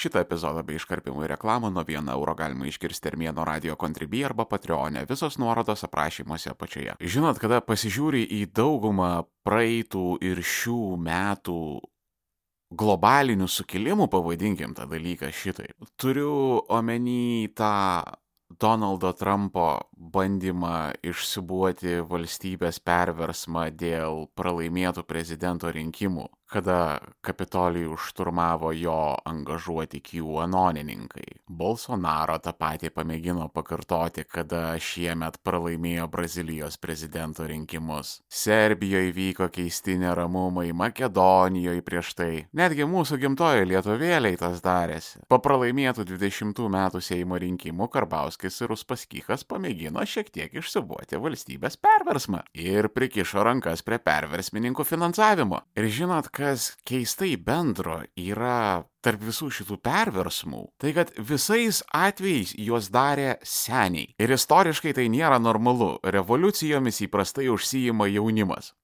Šitą epizodą bei iškarpimų ir reklamą nuo 1 euro galima išgirsti Armėno radio kontribį arba Patreonė. Visos nuorodos aprašymuose apačioje. Žinot, kada pasižiūri į daugumą praeitų ir šių metų globalinių sukilimų, pavadinkim tą dalyką šitai. Turiu omeny tą Donaldo Trumpo bandymą išsibuoti valstybės perversmą dėl pralaimėtų prezidento rinkimų kada Kapitolijų šturmavo jo angažuoti QAnonininkai. Bolsonaro tą patį pamėgino pakartoti, kada šiemet pralaimėjo Brazilijos prezidento rinkimus. Serbijoje vyko keisti neramumai, Makedonijoje prieš tai. Netgi mūsų gimtojo lietuvėliai tas darėsi. Po pralaimėtų 20 metų Seimo rinkimų Karbauskis ir Uspaskikas pamėgino šiek tiek išsibuoti valstybės perversmą ir prikišo rankas prie perversmininkų finansavimo. Ir žinot, kas keistai bendro yra tarp visų šitų perversmų, tai kad visais atvejais juos darė seniai. Ir istoriškai tai nėra normalu. Revoliucijomis įprastai užsijima jaunimas.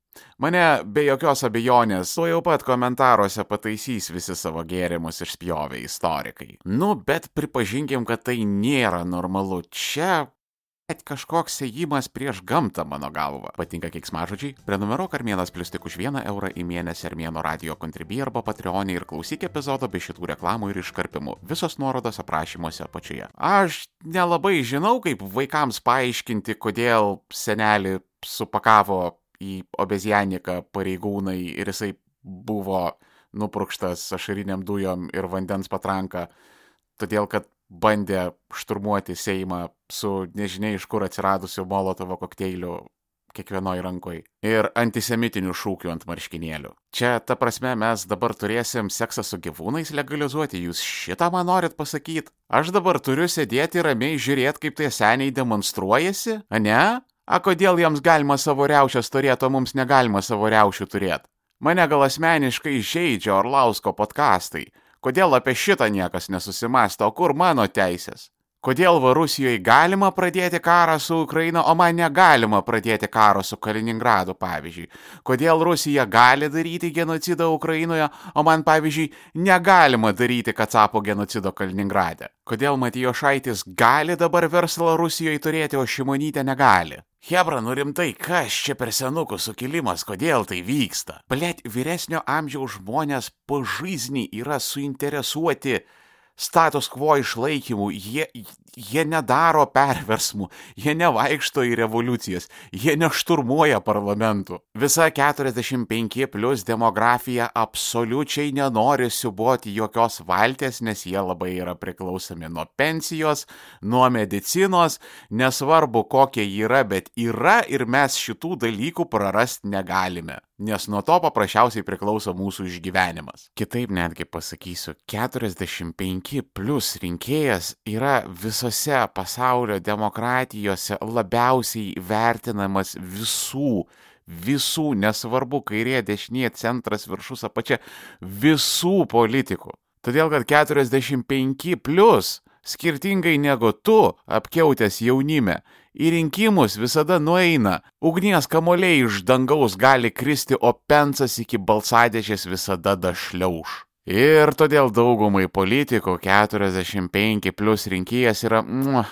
Mane be jokios abejonės, tuo jau pat komentaruose pataisys visi savo gėrimus išspjovę istorikai. Nu, bet pripažinkim, kad tai nėra normalu. Čia Bet kažkoks ėjimas prieš gamtą mano galva. Patinka keiksmažodžiai? Prenumeruok Armėnas plus tik už vieną eurą į mėnesį Armėno radio kontribį arba Patreonį ir klausyk epizodo be šitų reklamų ir iškarpimų. Visos nuorodos aprašymuose apačioje. Aš nelabai žinau, kaip vaikams paaiškinti, kodėl senelį supakavo į obezianiką pareigūnai ir jisai buvo nupurkštas ašariniam dujom ir vandens patranka, todėl kad bandė šturmuoti Seimą su nežinia iš kur atsiradusiu Molotovo kokteiliu kiekvienoj rankoj ir antisemitinių šūkių ant marškinėlių. Čia, ta prasme, mes dabar turėsim seksą su gyvūnais legalizuoti, jūs šitą man norit pasakyti? Aš dabar turiu sėdėti ramiai žiūrėti, kaip tie seniai demonstruojasi, ne? A kodėl jiems galima savo riaušės turėti, o mums negalima savo riaušių turėti? Mane gal asmeniškai žaidžia Orlausko podkastai, Kodėl apie šitą niekas nesusimasto, o kur mano teisės? Kodėl va Rusijoje galima pradėti karą su Ukraina, o man negalima pradėti karo su Kaliningradu, pavyzdžiui? Kodėl Rusija gali daryti genocidą Ukrainoje, o man, pavyzdžiui, negalima daryti Kacapo genocido Kaliningrade? Kodėl Matijo Šaitis gali dabar verslą Rusijoje turėti, o Šimonytė negali? Hebra, nu rimtai, kas čia per senukų sukilimas, kodėl tai vyksta? Blet, vyresnio amžiaus žmonės pažaizni yra suinteresuoti status quo išlaikymu, jie, jie nedaro perversmų, jie nevaikšto į revoliucijas, jie nešturmuoja parlamentų. Visa 45 plus demografija absoliučiai nenori suboti jokios valties, nes jie labai yra priklausomi nuo pensijos, nuo medicinos, nesvarbu kokie yra, bet yra ir mes šitų dalykų prarasti negalime nes nuo to paprasčiausiai priklauso mūsų išgyvenimas. Kitaip netgi pasakysiu, 45 plus rinkėjas yra visose pasaulio demokratijose labiausiai vertinamas visų, visų, nesvarbu kairė, dešinė, centras, viršus, apačia, visų politikų. Todėl, kad 45 plus skirtingai negu tu, apkeutęs jaunime, į rinkimus visada nueina. Ugnies kamoliai iš dangaus gali kristi, o pensas iki balsadėžės visada dašliauš. Ir todėl daugumai politikų 45 plus rinkėjas yra,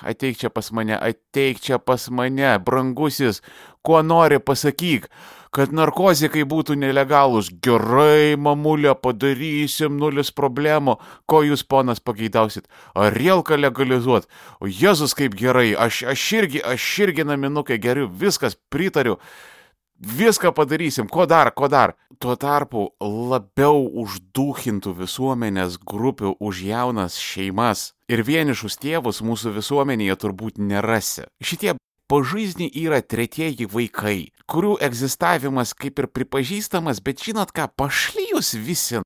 ateik čia pas mane, ateik čia pas mane, brangusis, kuo nori pasakyk, kad narkozikai būtų nelegalūs. Gerai, mamulė, padarysim, nulis problemų. Ko jūs, ponas, pageidausit? Ar rielką legalizuot? O Jėzus kaip gerai, aš, aš irgi, aš irgi naminukai geriu, viskas pritariu. Viską padarysim, ko dar, ko dar. Tuo tarpu labiau uždūchintų visuomenės grupių už jaunas šeimas ir vienišus tėvus mūsų visuomenėje turbūt nerasi. Šitie pažaizdni yra tretieji vaikai, kurių egzistavimas kaip ir pripažįstamas, bet žinot ką, pašlyjus visi.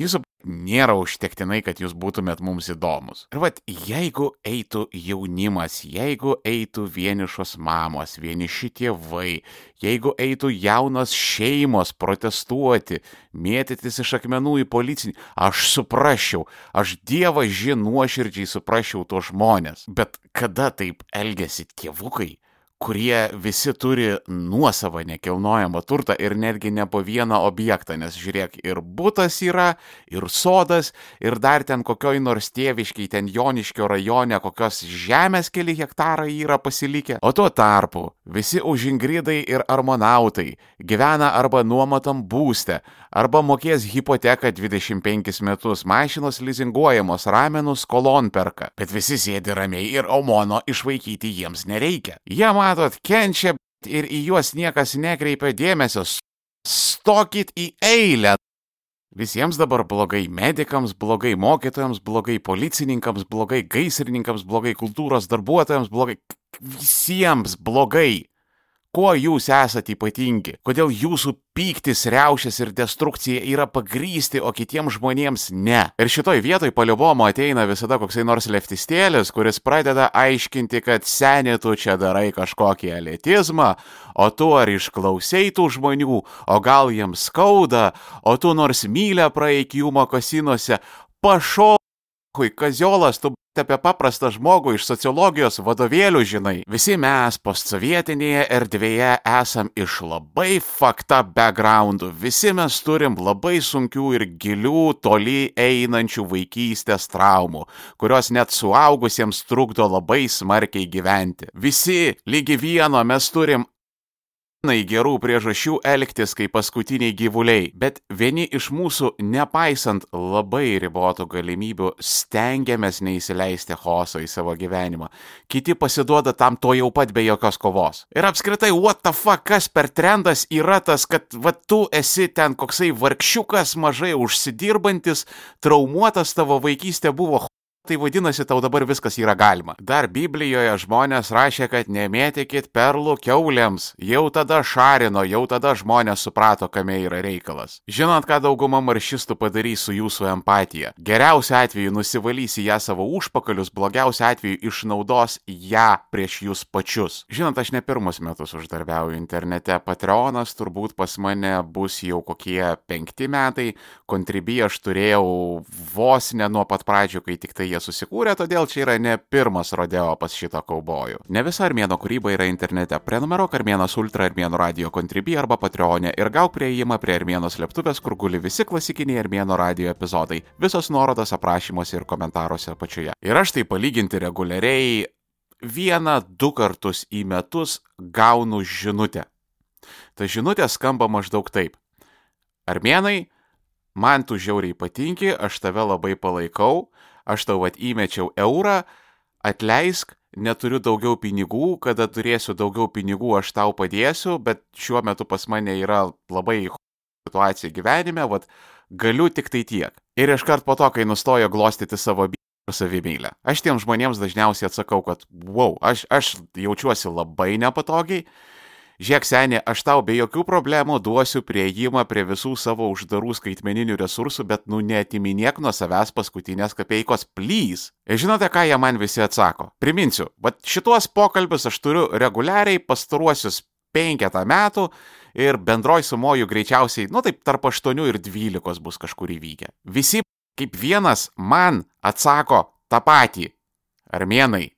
Jūsų nėra užtektinai, kad jūs būtumėt mums įdomus. Ir vad, jeigu eitų jaunimas, jeigu eitų vienišos mamos, vieniši tėvai, jeigu eitų jaunos šeimos protestuoti, mėtytis iš akmenų į policinį, aš suprasčiau, aš Dievą žin nuoširdžiai suprasčiau to žmonės. Bet kada taip elgesi tėvukai, kurie visi turi nuosavą nekilnojamą turtą ir netgi ne po vieną objektą, nes žiūrėk, ir būtas yra, ir sodas, ir dar ten kokioj nors tėviškiai, ten Joniškio rajone, kokios žemės keli hektarai yra pasilikę. O tuo tarpu visi užingridai ir armonautai gyvena arba nuomotam būste, arba mokės hipoteką 25 metus, mašinos lizinguojamos, ramenų skolon perka, bet visi sėdi ramiai ir omono išvaikyti jiems nereikia. Jie matot, kenčia ir į juos niekas nekreipia dėmesio. Stokit į eilę. Visiems dabar blogai medikams, blogai mokytojams, blogai policininkams, blogai gaisrininkams, blogai kultūros darbuotojams, blogai visiems blogai. Kuo jūs esate ypatingi? Kodėl jūsų pyktis, reušės ir destrukcija yra pagrysti, o kitiems žmonėms ne? Ir šitoj vietoj paliobomo ateina visada koksai nors leftistėlis, kuris pradeda aiškinti, kad seniai tu čia darai kažkokį elitizmą, o tu ar išklausai tų žmonių, o gal jiems skauda, o tu nors mylę praeik jų mokosinuose, pašo. Hui, kaziolas, tu apie paprastą žmogų iš sociologijos vadovėlių žinai. Visi mes postsovietinėje erdvėje esam iš labai fakta backgroundų. Visi mes turim labai sunkių ir gilių, toli einančių vaikystės traumų, kurios net suaugusiems trukdo labai smarkiai gyventi. Visi lygi vieno mes turim gerų priežasčių elgtis kaip paskutiniai gyvuliai, bet vieni iš mūsų, nepaisant labai ribotų galimybių, stengiamės neįsileisti chaoso į savo gyvenimą. Kiti pasiduoda tam to jau pat be jokios kovos. Ir apskritai, what the fuck, kas per trendas yra tas, kad va tu esi ten koksai vargšiukas, mažai užsidirbantis, traumuotas tavo vaikystė buvo Tai vadinasi, tau dabar viskas yra galima. Dar Biblijoje žmonės rašė, kad nemėtykit perlų keuliams. Jau tada šarino, jau tada žmonės suprato, kame yra reikalas. Žinot, ką dauguma maršistų padarys su jūsų empatija. Geriausiu atveju nusivalys į ją savo užpakalius, blogiausiu atveju išnaudos ją prieš jūs pačius. Žinot, aš ne pirmus metus uždarbiauju internete. Patreonas turbūt pas mane bus jau kokie penkti metai. Kontribį aš turėjau vos ne nuo pat pradžių, kai tik tai jie susikūrė, todėl čia yra ne pirmas rodeo pas šitą kaubojų. Ne visa Armėno kūryba yra internete. Prenumeruok Armėnas Ultra Armėno radio kontribį arba Patreonė ir gauk prieimą prie Armėnos slėptuvės, kur guli visi klasikiniai Armėno radio epizodai. Visos nuorodos aprašymuose ir komentaruose apačioje. Ir aš tai palyginti reguliariai vieną, du kartus į metus gaunu žinutę. Ta žinutė skamba maždaug taip. Armėnai, man tu žiauriai patinki, aš tave labai palaikau, aš tau at įmečiau eurą, atleisk, neturiu daugiau pinigų, kada turėsiu daugiau pinigų, aš tau padėsiu, bet šiuo metu pas mane yra labai situacija gyvenime, vad galiu tik tai tiek. Ir iškart po to, kai nustojo glostyti savo savimylę. Aš tiem žmonėms dažniausiai atsakau, kad wow, aš, aš jaučiuosi labai nepatogiai, Žiūrėk, senė, aš tau be jokių problemų duosiu prieimą prie visų savo uždarų skaitmeninių resursų, bet nu netiminėk nuo savęs paskutinės kapeikos, plys. Ir žinote, ką jie man visi atsako? Priminsiu, bet šituos pokalbius aš turiu reguliariai pastaruosius penketą metų ir bendroj sumojų greičiausiai, nu taip, tarp 8 ir 12 bus kažkur įvykę. Visi kaip vienas man atsako tą patį. Armenai,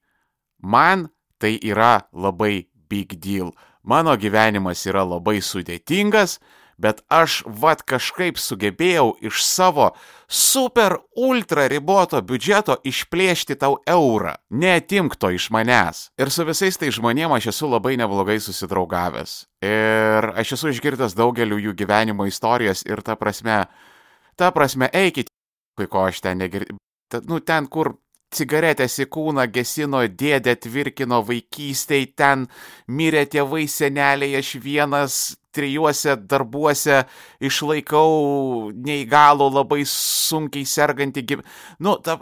man tai yra labai big deal mano gyvenimas yra labai sudėtingas, bet aš vad kažkaip sugebėjau iš savo super ultra riboto biudžeto išplėšti tau eurą. Neatimk to iš manęs. Ir su visais tai žmonėm aš esu labai neblogai susidraugavęs. Ir aš esu išgirdęs daugeliu jų gyvenimo istorijas ir ta prasme, ta prasme, eikit, kai ko aš ten negirdėjau. Nu, ten, kur cigaretės į kūną gesino dėdė tvirkino vaikystėj, ten mirė tėvai seneliai, aš vienas trijuose darbuose išlaikau neįgalų, labai sunkiai sergantį gyvenimą. Nu, ta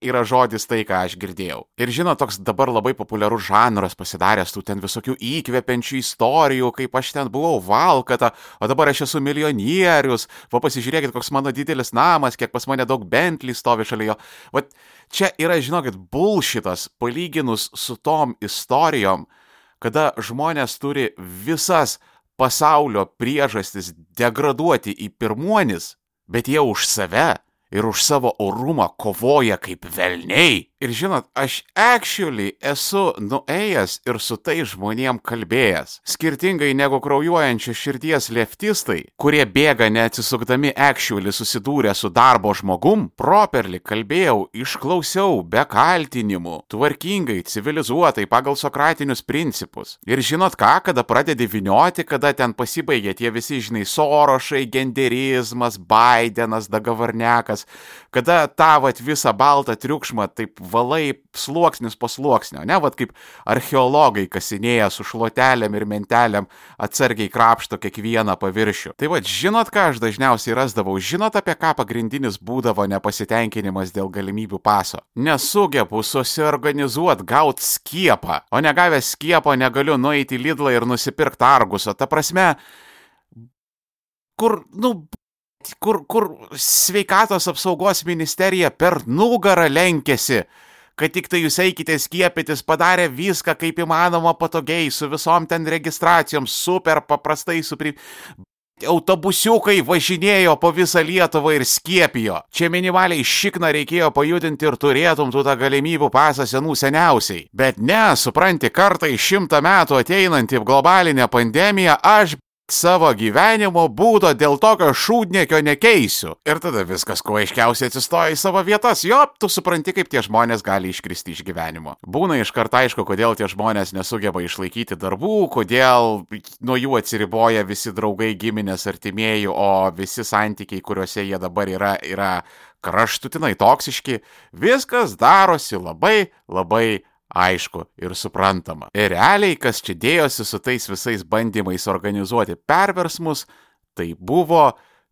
yra žodis tai, ką aš girdėjau. Ir žinot, toks dabar labai populiarus žanras pasidaręs, tų ten visokių įkvepiančių istorijų, kaip aš ten buvau valkata, o dabar aš esu milijonierius, va pasižiūrėkit, koks mano didelis namas, kiek pas mane daug Bentley stovi šalia jo. Vat čia yra, žinokit, bulšitas palyginus su tom istorijom, kada žmonės turi visas pasaulio priežastis degraduoti į pirmuonis, bet jie už save ir už savo orumą kovoja kaip velniai. Ir žinot, aš actually esu nuėjęs ir su tai žmonėm kalbėjęs. Skirtingai negu kraujuojančios širdies leftistai, kurie bėga neatsisukdami actually susidūrę su darbo žmogum, properly kalbėjau, išklausiau, be kaltinimų, tvarkingai, civilizuotai, pagal sokratinius principus. Ir žinot ką, kada pradedi vinioti, kada ten pasibaigia tie visi, žinai, sorošai, genderizmas, Bidenas, Dagavarnekas, kada tą vat visą baltą triukšmą taip valai sluoksnis po sluoksnio, ne, vad kaip archeologai kasinėja su šluotelėm ir mentelėm atsargiai krapšto kiekvieną paviršių. Tai vad, žinot, ką aš dažniausiai rasdavau, žinot, apie ką pagrindinis būdavo nepasitenkinimas dėl galimybių paso. Nesugebu susiorganizuoti, gauti skiepą, o negavęs skiepo negaliu nueiti į Lidlą ir nusipirkti argusą. Ta prasme, kur, nu, kur, kur sveikatos apsaugos ministerija per nugarą lenkėsi, kad tik tai jūs eikite skiepytis, padarė viską kaip įmanoma patogiai, su visom ten registracijom, super paprastai, supri... Autobusiukai važinėjo po visą Lietuvą ir skiepijo. Čia minimaliai šikną reikėjo pajudinti ir turėtum tu tą galimybių pasą senų seniausiai. Bet ne, supranti, kartą į šimtą metų ateinantį globalinę pandemiją aš savo gyvenimo būdo dėl tokio šūdniekio nekeisiu. Ir tada viskas kuo aiškiausiai atsistoja į savo vietas. Jo, tu supranti, kaip tie žmonės gali iškristi iš gyvenimo. Būna iš karto aišku, kodėl tie žmonės nesugeba išlaikyti darbų, kodėl nuo jų atsiriboja visi draugai, giminės, artimieji, o visi santykiai, kuriuose jie dabar yra, yra kraštutinai toksiški. Viskas darosi labai, labai aišku ir suprantama. Ir realiai, kas čia dėjosi su tais visais bandymais organizuoti perversmus, tai buvo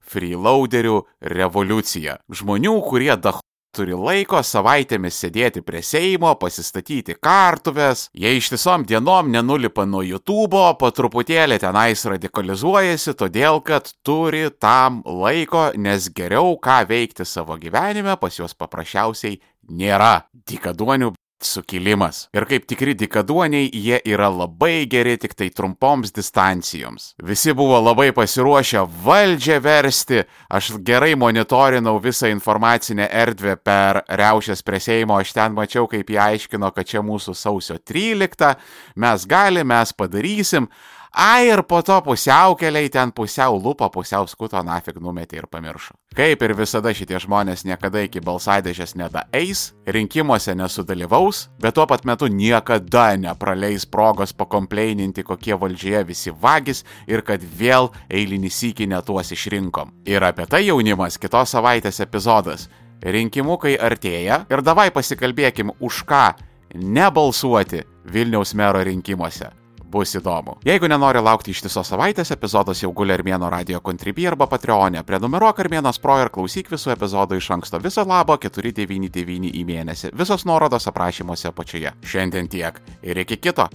freeloaderių revoliucija. Žmonių, kurie dach turi laiko savaitėmis sėdėti prie Seimo, pasistatyti kartuves, jie ištisom dienom nenulipa nuo YouTube, po truputėlį tenais radikalizuojasi, todėl kad turi tam laiko, nes geriau ką veikti savo gyvenime pas juos paprasčiausiai nėra. Dikaduonių sukilimas. Ir kaip tikri dikaduoniai, jie yra labai geri tik tai trumpoms distancijoms. Visi buvo labai pasiruošę valdžią versti, aš gerai monitorinau visą informacinę erdvę per reušės prie Seimo, aš ten mačiau, kaip jie aiškino, kad čia mūsų sausio 13, mes galime, mes padarysim. Ai ir po to pusiaukeliai ten pusiau lupo, pusiau skuto nafig numetė ir pamiršo. Kaip ir visada šitie žmonės niekada iki balsadėžės nedaeis, rinkimuose nesudalyvaus, bet tuo pat metu niekada nepraleis progos pakompleininti, kokie valdžioje visi vagis ir kad vėl eilinį sykį netuos išrinkom. Ir apie tai jaunimas kitos savaitės epizodas. Rinkimukai artėja ir davai pasikalbėkim už ką nebalsuoti Vilniaus mero rinkimuose bus įdomu. Jeigu nenori laukti ištisos savaitės, epizodas jau guli Armėno radio kontribį arba Patreonė. Prenumeruok Armėnas Pro ir klausyk visų epizodų iš anksto. Viso labo 499 į mėnesį. Visos nuorodos aprašymuose apačioje. Šiandien tiek ir iki kito.